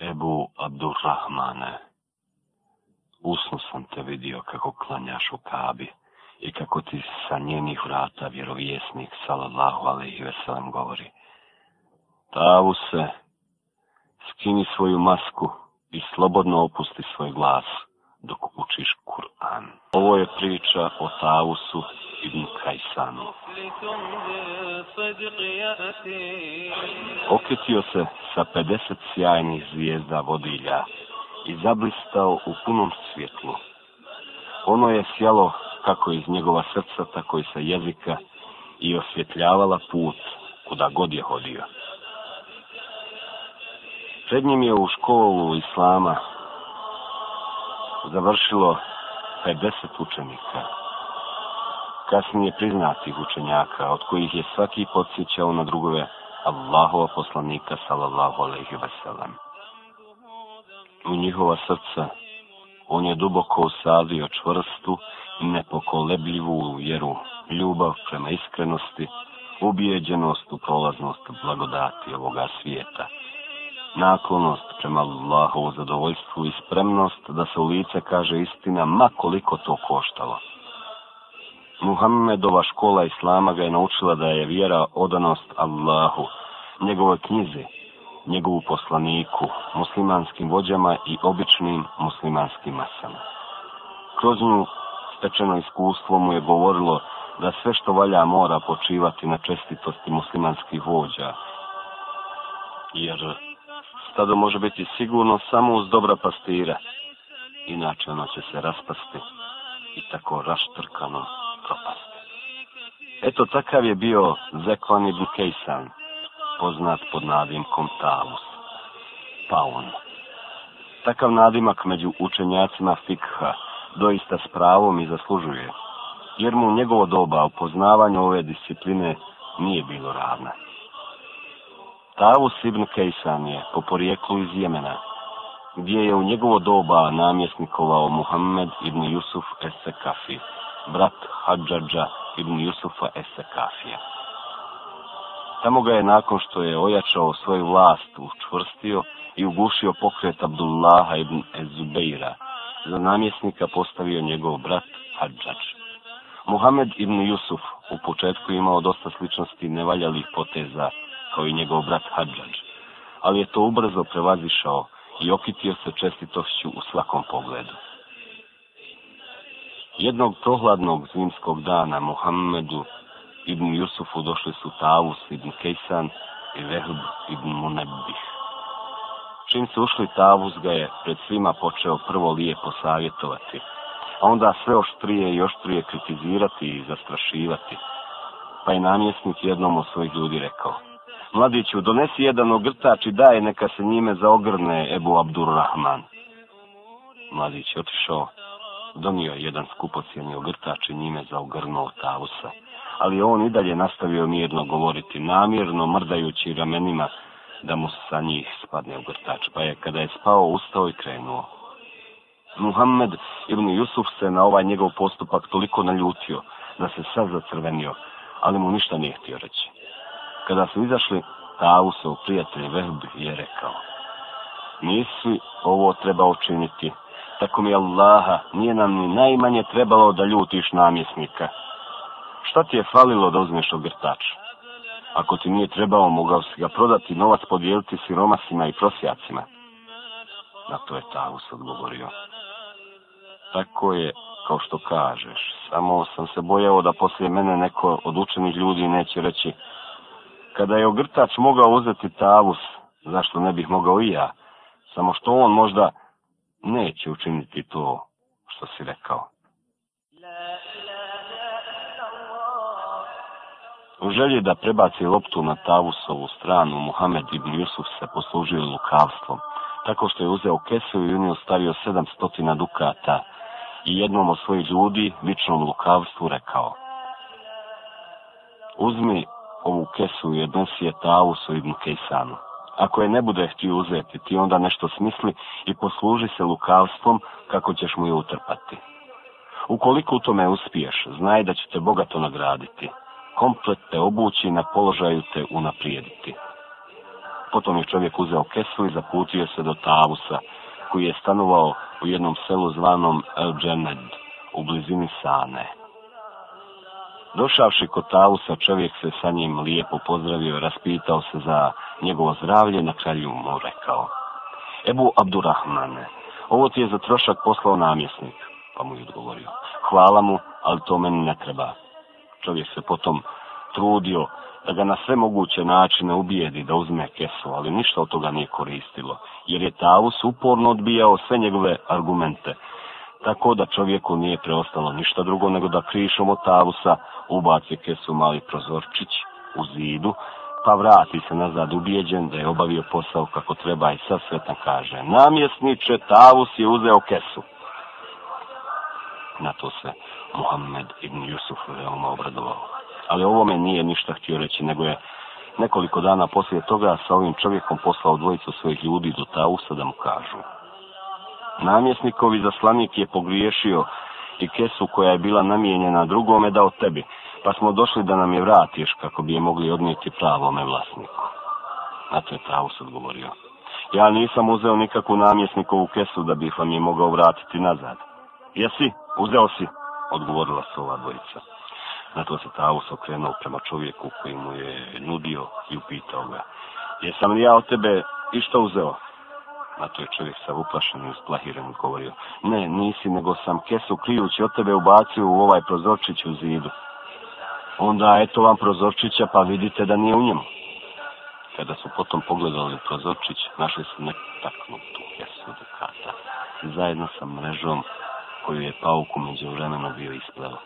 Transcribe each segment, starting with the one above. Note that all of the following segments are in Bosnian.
Ebu Abdurrahmane, usno sam te vidio kako klanjaš u kabi i kako ti sa njenih vrata vjerovjesnik sallallahu alaihi veselam govori. Tavu se, skini svoju masku i slobodno opusti svoj glas dok učiš Kur'an. Ovo je priča o Tavusu ibn Kajsan. Okretio se sa 50 sjajnih zvijezda vodilja i zablistao u punom svjetlu. Ono je sjelo kako iz njegova srca, tako i sa jezika i osvjetljavala put kuda god je hodio. Pred njim je u školu islama završilo 50 učenika kasnije priznatih učenjaka, od kojih je svaki podsjećao na drugove Allahova poslanika, sallallahu alaihi wa sallam. U njihova srca on je duboko usadio čvrstu i nepokolebljivu vjeru, ljubav prema iskrenosti, ubijeđenost u prolaznost blagodati ovoga svijeta, naklonost prema Allahovu zadovoljstvu i spremnost da se u lice kaže istina makoliko to koštalo. Muhammedova škola Islama ga je naučila da je vjera odanost Allahu, njegove knjize, njegovu poslaniku, muslimanskim vođama i običnim muslimanskim masama. Kroz nju stečeno iskustvo mu je govorilo da sve što valja mora počivati na čestitosti muslimanskih vođa, jer stado može biti sigurno samo uz dobra pastira, inače ono će se raspasti i tako raštrkano potopa. Eto takav je bio Zekvan ibn Kejsan, poznat pod nadimkom Talus, Paon. Takav nadimak među učenjacima Fikha doista s pravom i zaslužuje, jer mu njegovo doba upoznavanja ove discipline nije bilo ravna. Talus ibn Kejsan je po porijeklu iz Jemena, gdje je u njegovo doba namjesnikovao Muhammed ibn Jusuf Esekafi, Kafi brat Hadžadža ibn Jusufa Esekafija. Tamo ga je nakon što je ojačao svoju vlast učvrstio i ugušio pokret Abdullaha ibn Ezubeira, za namjesnika postavio njegov brat Hadžadž. Muhammed ibn Jusuf u početku imao dosta sličnosti nevaljalih poteza kao i njegov brat Hadžadž, ali je to ubrzo prevazišao i okitio se čestitošću u svakom pogledu. Jednog prohladnog zimskog dana Muhammedu ibn Jusufu došli su Tavus ibn Kejsan i Vehb ibn Munebih. Čim su ušli Tavus ga je pred svima počeo prvo lijepo savjetovati, a onda sve oštrije i oštrije kritizirati i zastrašivati. Pa je namjesnik jednom od svojih ljudi rekao, Mladiću, donesi jedan ogrtač i daj neka se njime zaogrne Ebu Abdurrahman. Mladić je otišao donio je jedan skupocijeni ogrtač i njime zaugrnuo Tausa. Ali on i dalje nastavio mirno govoriti, namjerno mrdajući ramenima da mu sa njih spadne ogrtač. Pa je kada je spao, ustao i krenuo. Muhammed ibn Jusuf se na ovaj njegov postupak toliko naljutio da se sad zacrvenio, ali mu ništa nije htio reći. Kada su izašli, Tausov prijatelj Vehb je rekao, nisi ovo trebao činiti, tako mi Allaha, nije nam ni najmanje trebalo da ljutiš namjesnika. Šta ti je falilo da uzmeš ogrtač? Ako ti nije trebao, mogao si ga prodati, novac podijeliti siromasima i prosjacima. Na to je Tavus odgovorio. Tako je, kao što kažeš, samo sam se bojao da poslije mene neko od učenih ljudi neće reći kada je ogrtač mogao uzeti Tavus, zašto ne bih mogao i ja, samo što on možda neće učiniti to što si rekao. U želji da prebaci loptu na Tavusovu stranu, Muhammed ibn Jusuf se poslužio lukavstvom, tako što je uzeo kesu i u nju stavio 700 dukata i jednom od svojih ljudi vičnom lukavstvu rekao Uzmi ovu kesu i odnosi je Tavusu ibn Kejsanu ako je ne bude htio uzeti, ti onda nešto smisli i posluži se lukavstvom kako ćeš mu ju utrpati. Ukoliko u tome uspiješ, znaj da će te bogato nagraditi. Komplet te obući i na položaju te unaprijediti. Potom je čovjek uzeo kesu i zaputio se do Tavusa, koji je stanovao u jednom selu zvanom El Džened, u blizini Sane. Došavši kod Tausa, čovjek se sa njim lijepo pozdravio i raspitao se za njegovo zdravlje, na kralju mu rekao. Ebu Abdurrahmane, ovo ti je za trošak poslao namjesnik, pa mu je odgovorio. Hvala mu, ali to meni ne treba. Čovjek se potom trudio da ga na sve moguće načine ubijedi da uzme kesu, ali ništa od toga nije koristilo, jer je Taus uporno odbijao sve njegove argumente tako da čovjeku nije preostalo ništa drugo nego da krišom od tavusa ubaci kesu mali prozorčić u zidu, pa vrati se nazad ubijeđen da je obavio posao kako treba i sa svetan kaže, namjesniče, tavus je uzeo kesu. Na to se Muhammed ibn Jusuf veoma obradovao. Ali ovome nije ništa htio reći, nego je nekoliko dana poslije toga sa ovim čovjekom poslao dvojicu svojih ljudi do Tausa da mu kažu Namjesnikovi zaslanik je pogriješio i kesu koja je bila namijenjena drugome dao tebi, pa smo došli da nam je vratiš kako bi je mogli odnijeti pravome vlasniku. Na to je Taus odgovorio. Ja nisam uzeo nikakvu namjesnikovu kesu da bih vam je mogao vratiti nazad. Jesi? Uzeo si? Odgovorila se ova dvojica. Na to se Taus okrenuo prema čovjeku koji mu je nudio i upitao ga. Jesam li ja od tebe išto uzeo? a to je čovjek sa uplašenim splahirem odgovorio. Ne, nisi, nego sam kesu krijući od tebe ubacio u ovaj prozorčić u zidu. Onda eto vam prozorčića, pa vidite da nije u njemu. Kada su potom pogledali prozorčić, našli su netaknutu kesu dukata. Zajedno sa mrežom koju je pauk umeđu vremenu bio ispleo.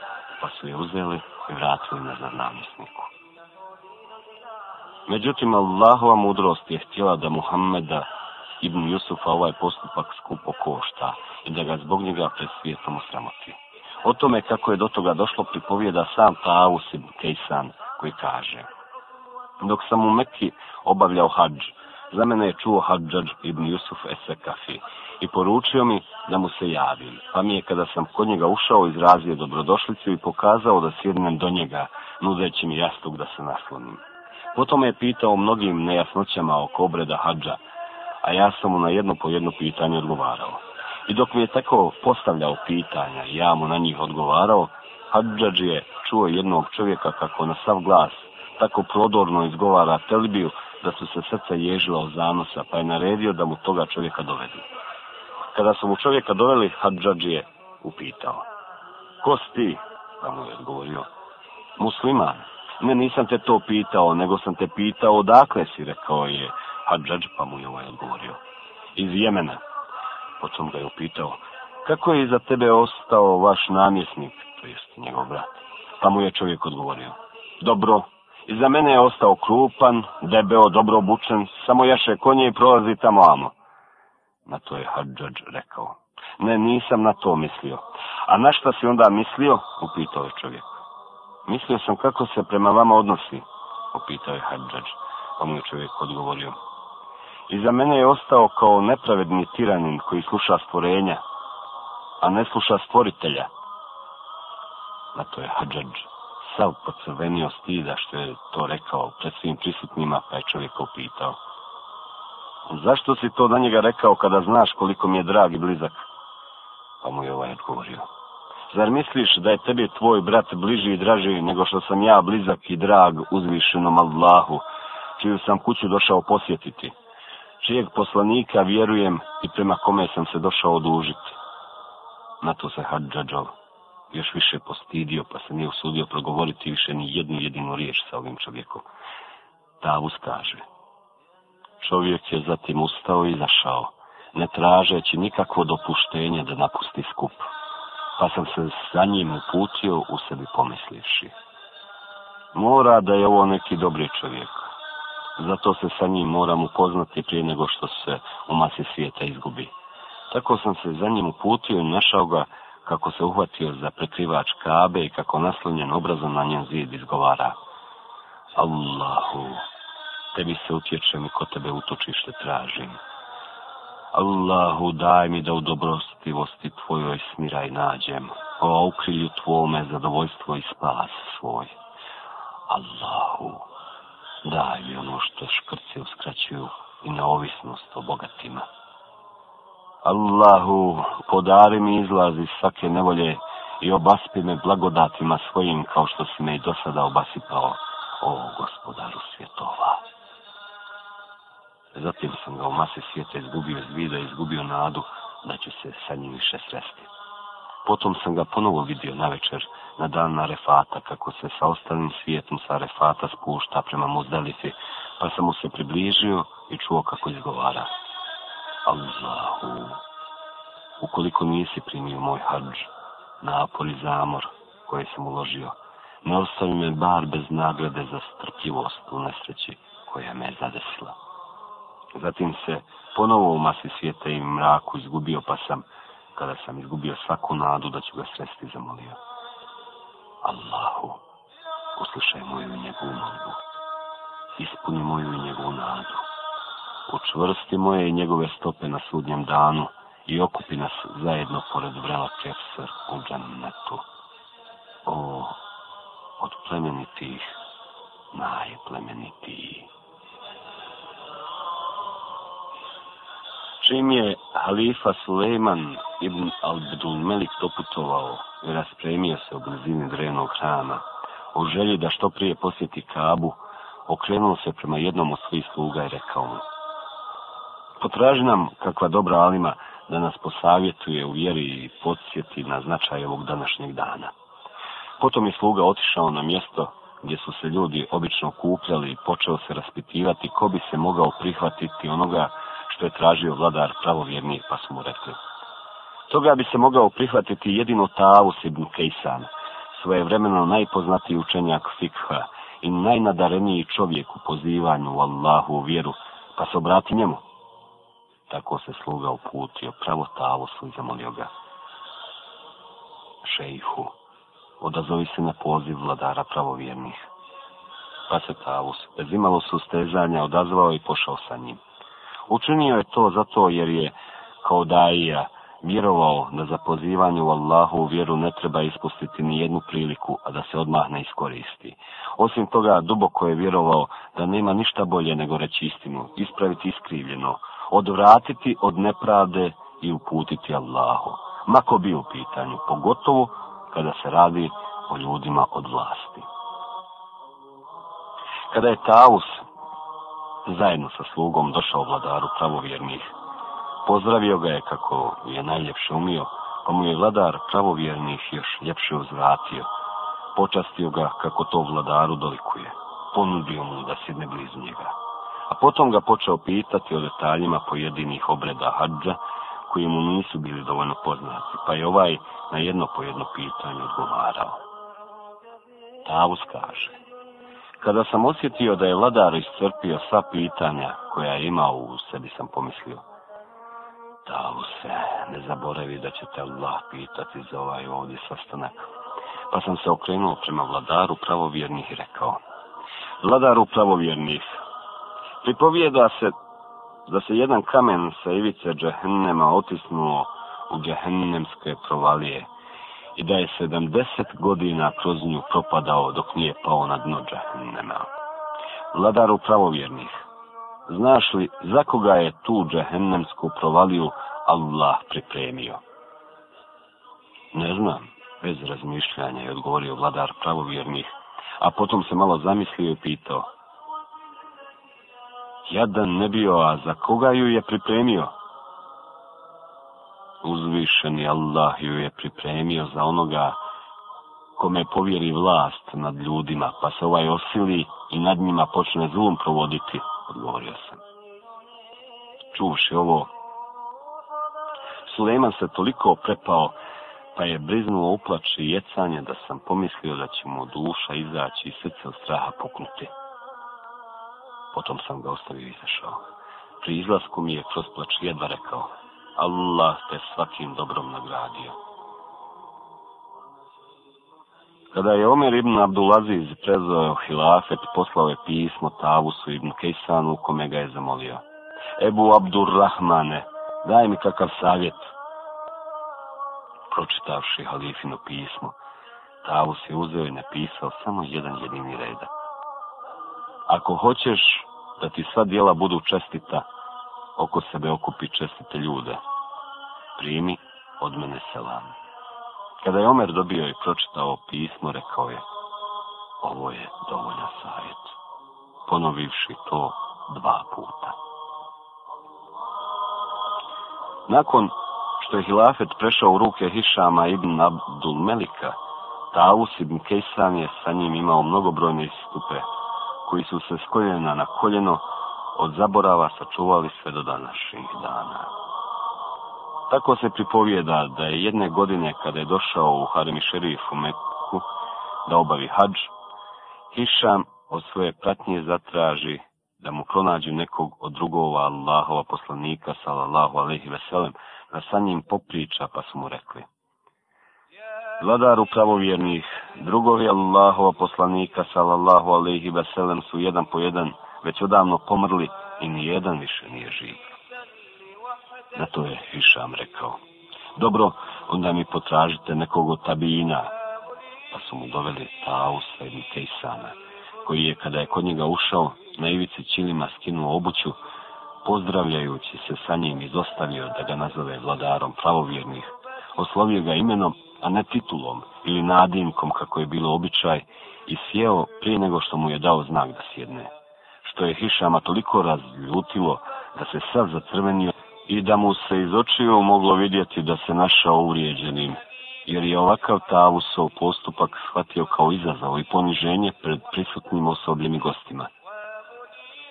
Pa su je uzeli i vratili na zanamisniku. Međutim, Allahova mudrost je htjela da Muhammeda Ibn Jusufa ovaj postupak skupo košta i da ga zbog njega pred svijetom osramoti. O tome kako je do toga došlo pripovjeda sam Taus ibn Kejsan koji kaže Dok sam u Mekki obavljao hađ, za mene je čuo hađađ ibn Jusuf Esekafi i poručio mi da mu se javim. Pa mi je kada sam kod njega ušao izrazio dobrodošlicu i pokazao da sjednem do njega nudeći mi jastog da se naslonim. Potom je pitao o mnogim nejasnoćama oko obreda hađa, a ja sam mu na jedno po jedno pitanje odgovarao. I dok mi je tako postavljao pitanja, ja mu na njih odgovarao, Hadžadž je čuo jednog čovjeka kako na sav glas tako prodorno izgovara Telibiju da su se srca ježila od zanosa, pa je naredio da mu toga čovjeka dovedu. Kada su mu čovjeka doveli, Hadžadž je upitao. Ko si ti? Pa mu je odgovorio. Musliman. Ne, nisam te to pitao, nego sam te pitao odakle si, rekao je. Hadžadž pa mu je ovaj odgovorio. Iz Jemena. Potom ga je upitao, kako je iza tebe ostao vaš namjesnik, to jest njegov brat. Pa mu je čovjek odgovorio, dobro, iza mene je ostao krupan, debeo, dobro obučen, samo jaše konje i prolazi tamo amo. Na to je Hadžadž rekao, ne, nisam na to mislio. A na šta si onda mislio, upitao je čovjek. Mislio sam kako se prema vama odnosi, upitao je Hadžadž. Pa mu je čovjek odgovorio, Iza mene je ostao kao nepravedni tiranin koji sluša stvorenja, a ne sluša stvoritelja. Na to je Hadžadž sav pocrvenio stida što je to rekao pred svim prisutnima, pa je čovjek upitao. Zašto si to na njega rekao kada znaš koliko mi je drag i blizak? Pa mu je ovaj odgovorio. Zar misliš da je tebi tvoj brat bliži i draži nego što sam ja blizak i drag uzvišenom Allahu, čiju sam kuću došao posjetiti? čijeg poslanika vjerujem i prema kome sam se došao odužiti. Na to se Hadžadžov još više postidio, pa se nije usudio progovoriti više ni jednu jedinu riječ sa ovim čovjekom. Ta ustaže. Čovjek je zatim ustao i zašao, ne tražeći nikakvo dopuštenje da napusti skup. Pa sam se za njim uputio u sebi pomislivši. Mora da je ovo neki dobri čovjek, zato se sa njim moram upoznati prije nego što se u masi svijeta izgubi. Tako sam se za njim uputio i našao ga kako se uhvatio za prekrivač kabe i kako naslonjen obrazom na njem zid izgovara. Allahu, tebi se utječem i ko tebe utočište tražim. Allahu, daj mi da u dobrostivosti tvojoj smiraj nađem. O, ukrilju tvome zadovoljstvo i spas svoj. Allahu da i ono što škrci uskraćuju i neovisnost o bogatima. Allahu, podari mi izlaz iz svake nevolje i obaspi me blagodatima svojim kao što si me i do sada obasipao, o gospodaru svjetova. Zatim sam ga u masi svijeta izgubio iz vida, izgubio nadu da ću se sa njim više sresti. Potom sam ga ponovo vidio na večer, na dan Arefata, kako se sa ostalim svijetom sa Arefata spušta prema Muzdalifi, pa sam mu se približio i čuo kako izgovara. Allahu, ukoliko nisi primio moj hađ, napor i zamor koje sam uložio, ne ostavi me bar bez nagrade za strpljivost u nesreći koja me je zadesila. Zatim se ponovo u masi svijeta i mraku izgubio, pa sam uložio kada sam izgubio svaku nadu da ću ga sresti, zamolio. Allahu, uslušaj moju i njegovu molbu. Ispuni moju i njegovu nadu. Učvrsti moje i njegove stope na sudnjem danu i okupi nas zajedno pored vrela kefsar u džanetu. O, od plemenitih, najplemenitiji. Čim je halifa Suleiman Ibn al-Bedul Melik doputovao i raspremio se u blizini drevnog hrama. U želji da što prije posjeti Kabu, okrenuo se prema jednom od svih sluga i rekao mu Potraži nam kakva dobra alima da nas posavjetuje u vjeri i podsjeti na značaj ovog današnjeg dana. Potom je sluga otišao na mjesto gdje su se ljudi obično kupljali i počeo se raspitivati ko bi se mogao prihvatiti onoga što je tražio vladar pravovjernih pa su mu rekli. Toga bi se mogao prihvatiti jedino Taus ibn Kejsan, svojevremeno najpoznatiji učenjak Fikha i najnadareniji čovjek u pozivanju u Allahu u vjeru, pa se obrati njemu. Tako se sluga uputio pravo Tausu i zamolio ga. Šejhu, odazovi se na poziv vladara pravovjernih. Pa se Taus, bez imalo sustezanja, odazvao i pošao sa njim. Učinio je to zato jer je, kao daija, mirovao na zapozivanju u Allahu u vjeru ne treba ispustiti ni jednu priliku, a da se odmah ne iskoristi. Osim toga, duboko je vjerovao da nema ništa bolje nego reći istinu, ispraviti iskrivljeno, odvratiti od nepravde i uputiti Allahu. Mako bi u pitanju, pogotovo kada se radi o ljudima od vlasti. Kada je Taus zajedno sa slugom došao vladaru pravovjernih pozdravio ga je kako je najljepše umio, pa mu je vladar pravovjernih još ljepše uzvratio. Počastio ga kako to vladaru dolikuje. Ponudio mu da sjedne blizu njega. A potom ga počeo pitati o detaljima pojedinih obreda hađa, koji mu nisu bili dovoljno poznati, pa je ovaj na jedno pojedno pitanje odgovarao. Tavus kaže, kada sam osjetio da je vladar iscrpio sva pitanja koja je imao u sebi, sam pomislio, dalu se, ne zaboravi da će te Allah pitati za ovaj ovdje sastanak. Pa sam se okrenuo prema vladaru pravovjernih i rekao, vladaru pravovjernih, pripovijeda se da se jedan kamen sa ivice džehennema otisnuo u džehennemske provalije i da je 70 godina kroz nju propadao dok nije pao na dno džehennema. Vladaru pravovjernih, znaš li za koga je tu džehennemsku provaliju Allah pripremio? Ne znam, bez razmišljanja je odgovorio vladar pravovjernih, a potom se malo zamislio i pitao. Jadan ne bio, a za koga ju je pripremio? Uzvišeni Allah ju je pripremio za onoga kome povjeri vlast nad ljudima, pa se ovaj osili i nad njima počne zlom provoditi odgovorio sam. Čuvši ovo, Suleman se toliko prepao, pa je briznuo uplač i jecanje da sam pomislio da će mu duša izaći i srce od straha puknuti. Potom sam ga ostavio i zašao. Pri izlasku mi je kroz plač jedva rekao, Allah te svakim dobrom nagradio. Kada je Omer ibn Abdulaziz prezvao hilafet, poslao je pismo Tavusu ibn Kejsanu, kome ga je zamolio. Ebu Abdurrahmane, daj mi kakav savjet. Pročitavši halifino pismo, Tavus je uzeo i napisao samo jedan jedini reda. Ako hoćeš da ti sva dijela budu čestita, oko sebe okupi čestite ljude. Primi od mene selam. Kada je Omer dobio i pročitao pismo, rekao je, ovo je dovoljna savjet, ponovivši to dva puta. Nakon što je Hilafet prešao u ruke Hišama ibn Abdul Melika, Taus ibn Kejsan je sa njim imao mnogobrojne istupe, koji su se s koljena na koljeno od zaborava sačuvali sve do današnjih dana. Tako se pripovijeda da je jedne godine kada je došao u Harem i Šerif u Meku da obavi hađ, Hišam od svoje pratnje zatraži da mu pronađu nekog od drugova Allahova poslanika, salallahu alaihi veselem, da sa njim popriča pa su mu rekli. Vladar u pravovjernih, drugovi Allahova poslanika, salallahu alaihi veselem, su jedan po jedan već odavno pomrli i nijedan više nije živ. Na to je Hišam rekao. Dobro, onda mi potražite nekog od tabijina. Pa su mu doveli Tausa i Kejsana, koji je kada je kod njega ušao, na ivici Čilima skinuo obuću, pozdravljajući se sa njim i dostavio da ga nazove vladarom pravovjernih. Oslovio ga imenom, a ne titulom ili nadimkom kako je bilo običaj i sjeo prije nego što mu je dao znak da sjedne. Što je Hišama toliko razljutilo da se sav zacrvenio i da mu se iz očiju moglo vidjeti da se našao uvrijeđenim, jer je ovakav Tavusov postupak shvatio kao izazov i poniženje pred prisutnim osobljim gostima.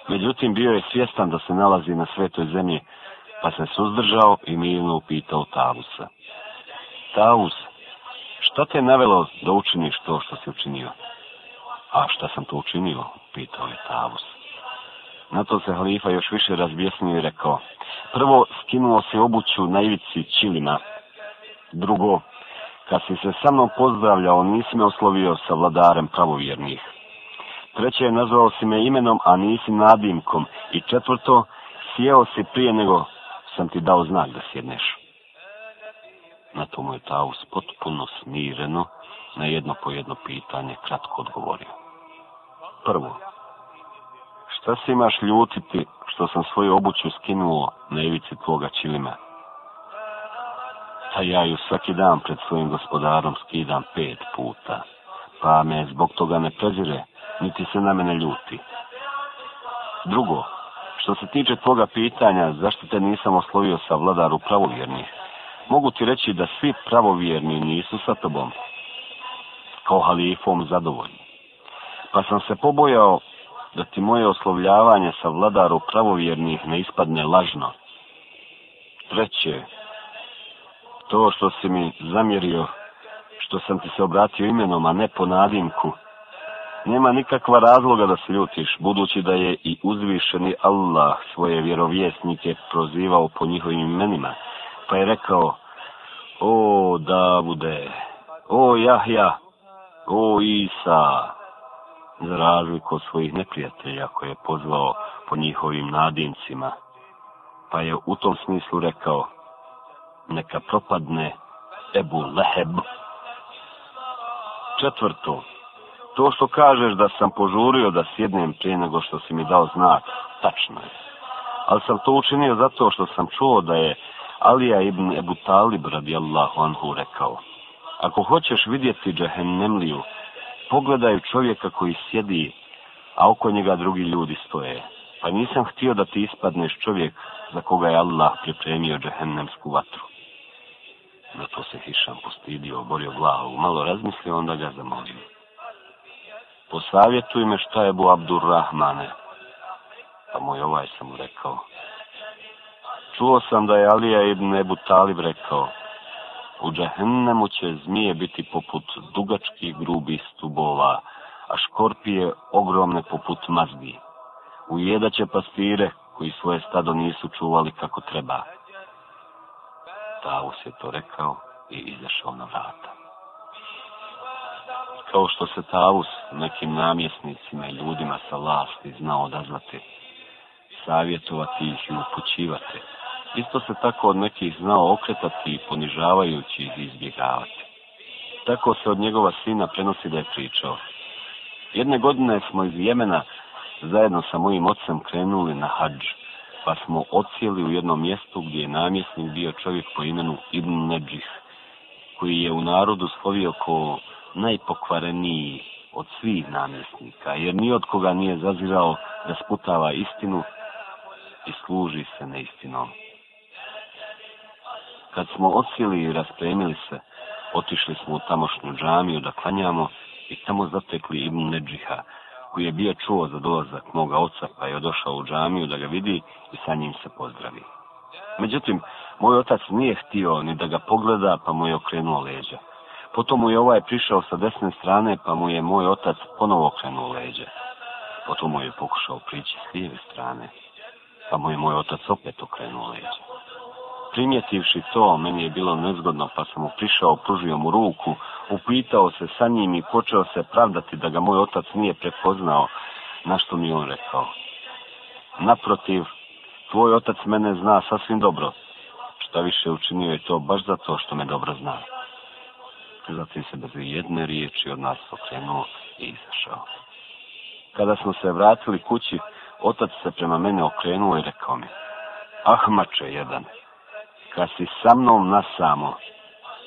Međutim, bio je svjestan da se nalazi na svetoj zemlji, pa se suzdržao i mirno upitao Tavusa. Tavus, šta te je navelo da učiniš to što si učinio? A šta sam to učinio? Pitao je Tavus. Na to se halifa još više razbjesnio i rekao. Prvo, skinuo se obuću na ivici Čilina. Drugo, kad si se sa mnom pozdravljao, nisi me oslovio sa vladarem pravovjernih. Treće, nazvao si me imenom, a nisi nadimkom. I četvrto, sjeo si prije nego sam ti dao znak da sjedneš. Na to mu je Taus potpuno smireno na jedno po jedno pitanje kratko odgovorio. Prvo, šta se imaš ljutiti što sam svoju obuću skinuo na ivici tvoga čilima? Pa ja ju svaki dan pred svojim gospodarom skidam pet puta, pa me zbog toga ne prezire, niti se na mene ljuti. Drugo, što se tiče tvoga pitanja zašto te nisam oslovio sa vladaru pravovjernih, mogu ti reći da svi pravovjerni nisu sa tobom, kao halifom zadovoljni. Pa sam se pobojao da ti moje oslovljavanje sa vladaru pravovjernih ne ispadne lažno. Treće, to što si mi zamjerio, što sam ti se obratio imenom, a ne po nadimku, nema nikakva razloga da se ljutiš, budući da je i uzvišeni Allah svoje vjerovjesnike prozivao po njihovim imenima, pa je rekao, o Davude, o Jahja, o Isaa za razliku od svojih neprijatelja koje je pozvao po njihovim nadincima, pa je u tom smislu rekao, neka propadne Ebu Leheb. Četvrto, to što kažeš da sam požurio da sjednem prije nego što si mi dao znak, tačno je. Ali sam to učinio zato što sam čuo da je Alija ibn Ebu Talib radijallahu anhu rekao, ako hoćeš vidjeti džehennemliju, pogledaju čovjeka koji sjedi, a oko njega drugi ljudi stoje. Pa nisam htio da ti ispadneš čovjek za koga je Allah pripremio džehennemsku vatru. Na to se Hišan postidio, oborio glavu, malo razmislio, onda ga zamolim. Posavjetuj me šta je bu Abdurrahmane. Pa moj ovaj sam rekao. Čuo sam da je Alija ibn Ebu Talib rekao, U džahennemu će zmije biti poput dugačkih grubi stubova, a škorpije ogromne poput mazgi. Ujedaće pastire koji svoje stado nisu čuvali kako treba. Taus je to rekao i izašao na vrata. Kao što se Taus nekim namjesnicima i ljudima sa vlasti znao odazvati, savjetovati ih i upućivati, isto se tako od nekih znao okretati i ponižavajući i izbjegavati. Tako se od njegova sina prenosi da je pričao. Jedne godine smo iz Jemena zajedno sa mojim ocem krenuli na hađ, pa smo ocijeli u jednom mjestu gdje je namjesnik bio čovjek po imenu Ibn Neđih, koji je u narodu slovio ko najpokvareniji od svih namjesnika, jer ni od koga nije zazirao da sputava istinu i služi se neistinom. istinom. Kad smo osjeli i raspremili se, otišli smo u tamošnju džamiju da klanjamo i tamo zatekli Ibn Neđiha, koji je bio čuo za dolazak moga oca pa je došao u džamiju da ga vidi i sa njim se pozdravi. Međutim, moj otac nije htio ni da ga pogleda pa mu je okrenuo leđa. Potom mu je ovaj prišao sa desne strane pa mu je moj otac ponovo okrenuo leđa. Potom mu je pokušao prići s lijeve strane pa mu je moj otac opet okrenuo leđa primjetivši to, meni je bilo nezgodno, pa sam mu prišao, pružio mu ruku, upitao se sa njim i počeo se pravdati da ga moj otac nije prepoznao na što mi on rekao. Naprotiv, tvoj otac mene zna sasvim dobro. Šta više učinio je to baš za to što me dobro zna. Zatim se bez jedne riječi od nas pokrenuo i izašao. Kada smo se vratili kući, otac se prema mene okrenuo i rekao mi, Ahmače jedane, kad si sa mnom na samo,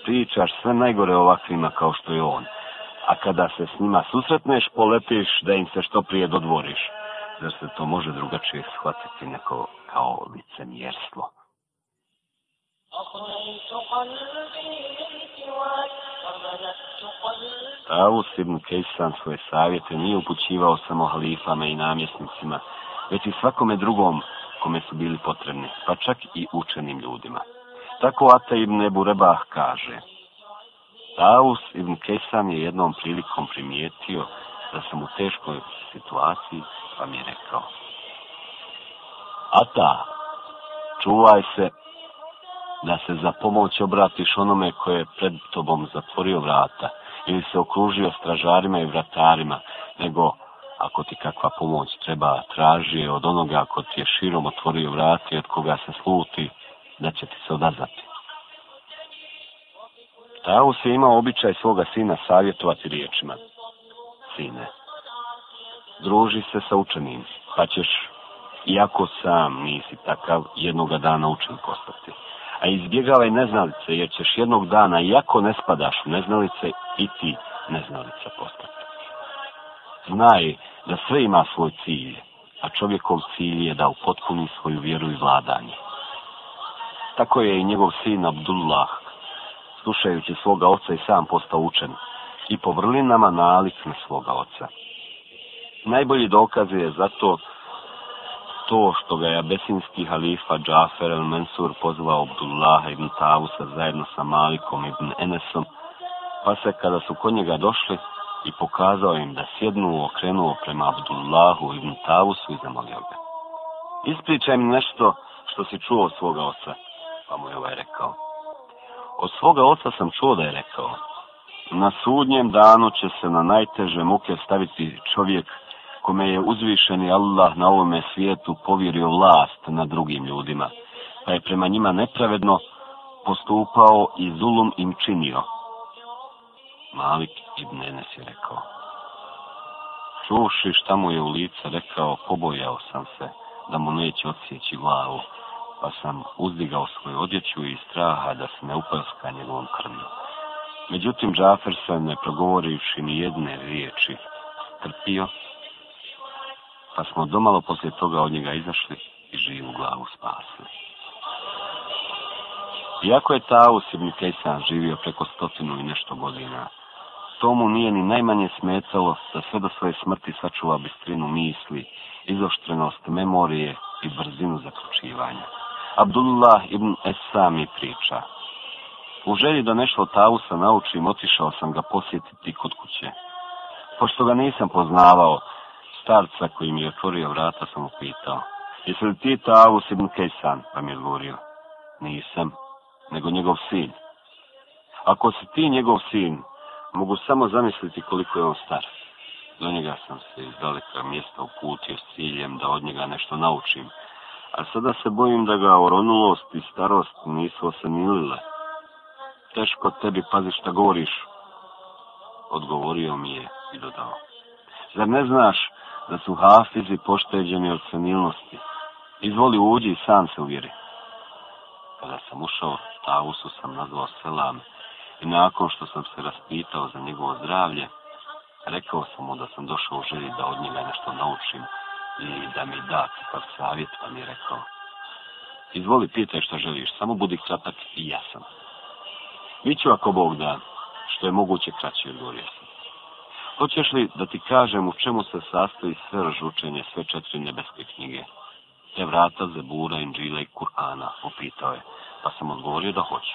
pričaš sve najgore ovakvima kao što je on, a kada se s njima susretneš, polepiš da im se što prije dodvoriš. Zar se to može drugačije shvatiti neko kao licemjerstvo? Pravu Sibnu Kejsan svoje savjete nije upućivao samo halifama i namjesnicima, već i svakome drugom kome su bili potrebni, pa čak i učenim ljudima. Tako Ata ibn Ebu Rebah kaže, Taus ibn Kesan je jednom prilikom primijetio da sam u teškoj situaciji, pa mi je rekao, Ata, čuvaj se da se za pomoć obratiš onome koje je pred tobom zatvorio vrata ili se okružio stražarima i vratarima, nego ako ti kakva pomoć treba traži od onoga ko ti je širom otvorio vrat i od koga se sluti da će ti se odazvati. Taus je imao običaj svoga sina savjetovati riječima. Sine, druži se sa učenim, pa ćeš, iako sam nisi takav, jednoga dana učen postati. A izbjegavaj neznalice, jer ćeš jednog dana, iako ne spadaš u neznalice, i ti neznalica postati znaje da sve ima svoj cilj, a čovjekov cilj je da upotpuni svoju vjeru i vladanje. Tako je i njegov sin Abdullah, slušajući svoga oca i sam postao učen, i po vrlinama nalik na svoga oca. Najbolji dokaz je zato to što ga je abesinski halifa Džafer el Mansur pozvao Abdullaha ibn Tavusa zajedno sa Malikom ibn Enesom, pa se kada su kod njega došli, i pokazao im da sjednu okrenuo prema Abdullahu ibn Tavusu i zamolio ga. Ispričaj mi nešto što si čuo od svoga oca, pa mu je ovaj rekao. Od svoga oca sam čuo da je rekao, na sudnjem danu će se na najteže muke staviti čovjek kome je uzvišeni Allah na ovome svijetu povjerio vlast na drugim ljudima, pa je prema njima nepravedno postupao i zulum im činio – Malik ibn Enes je rekao. Čuši šta mu je u lica rekao, pobojao sam se da mu neće odsjeći glavu, pa sam uzdigao svoju odjeću i straha da se ne uprska njegovom krvju. Međutim, Džafer se ne progovorivši ni jedne riječi, trpio, pa smo domalo poslije toga od njega izašli i živu glavu spasili. Iako je ta usibni Kejsan živio preko stotinu i nešto godina, To mu nije ni najmanje smetalo, sa sve do svoje smrti sačuva bistrinu misli, izoštrenost memorije i brzinu zaključivanja. Abdullah ibn Esami priča. U želji da nešto od Tausa naučim, otišao sam ga posjetiti kod kuće. Pošto ga nisam poznavao, starca koji mi je otvorio vrata sam upitao. Jesi li ti Taus ibn Kejsan? Pa mi je odgovorio. Nisam, nego njegov sin. Ako si ti njegov sin, Mogu samo zamisliti koliko je on star. Do njega sam se iz daleka mjesta uputio s ciljem da od njega nešto naučim. A sada se bojim da ga oronulost i starost nisu osanilile. Teško tebi pazi šta govoriš. Odgovorio mi je i dodao. Zar ne znaš da su hafizi pošteđeni od senilnosti? Izvoli uđi i sam se uvjeri. Kada sam ušao, tavusu sam nazvao selame i nakon što sam se raspitao za njegovo zdravlje, rekao sam mu da sam došao u želji da od njega nešto naučim i da mi da kakav savjet, pa mi je rekao, izvoli, pitaj što želiš, samo budi kratak i ja sam. Biću ako Bog da, što je moguće kraći odgovor sam. Hoćeš li da ti kažem u čemu se sastoji sve ražučenje sve četiri nebeske knjige? Te vrata, Zebura, Inđila i Kur'ana, upitao je, pa sam odgovorio da hoću.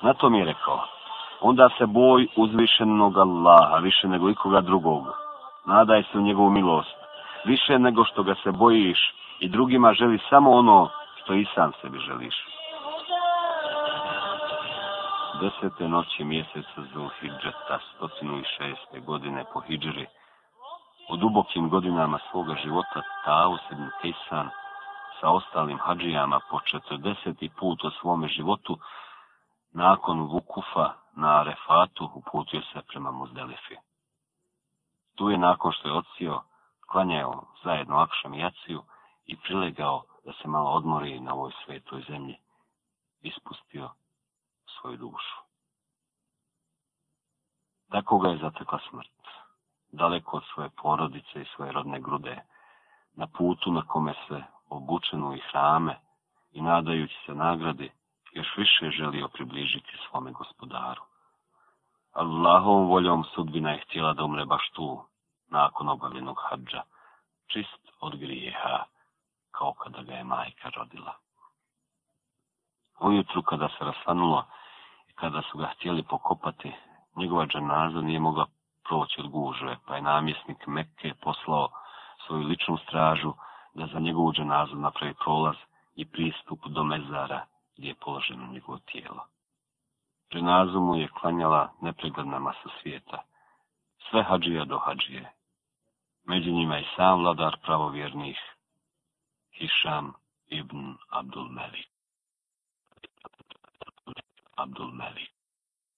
Na to mi je rekao, onda se boj uzvišenog Allaha više nego ikoga drugog. Nadaj se u njegovu milost. Više nego što ga se bojiš i drugima želi samo ono što i sam sebi želiš. Desete noći mjeseca Zulhidžeta, 106. godine po Hidžri, u dubokim godinama svoga života Taus ibn Kisan sa ostalim hađijama po 40. put o svome životu nakon Vukufa na Arefatu uputio se prema Muzdelifi. Tu je nakon što je odsio, klanjao zajedno akšam jaciju i prilegao da se malo odmori na ovoj svetoj zemlji, ispustio svoju dušu. Tako ga je zatekla smrt, daleko od svoje porodice i svoje rodne grude, na putu na kome se obučenu i hrame i nadajući se nagradi, na još više želio približiti svome gospodaru. Allahovom voljom sudbina je htjela da umre baš tu, nakon obavljenog hađa, čist od grijeha, kao kada ga je majka rodila. Ujutru kada se rasanulo i kada su ga htjeli pokopati, njegova džanaza nije mogla proći od gužve, pa je namjesnik Mekke poslao svoju ličnu stražu da za njegovu džanazu napravi prolaz i pristup do mezara – gdje je položeno njegovo tijelo. Prenazu mu je klanjala nepregledna masa svijeta, sve hađija do hađije. Među njima i sam vladar pravovjernih, Hišam ibn Abdul Melik. Abdul Melik.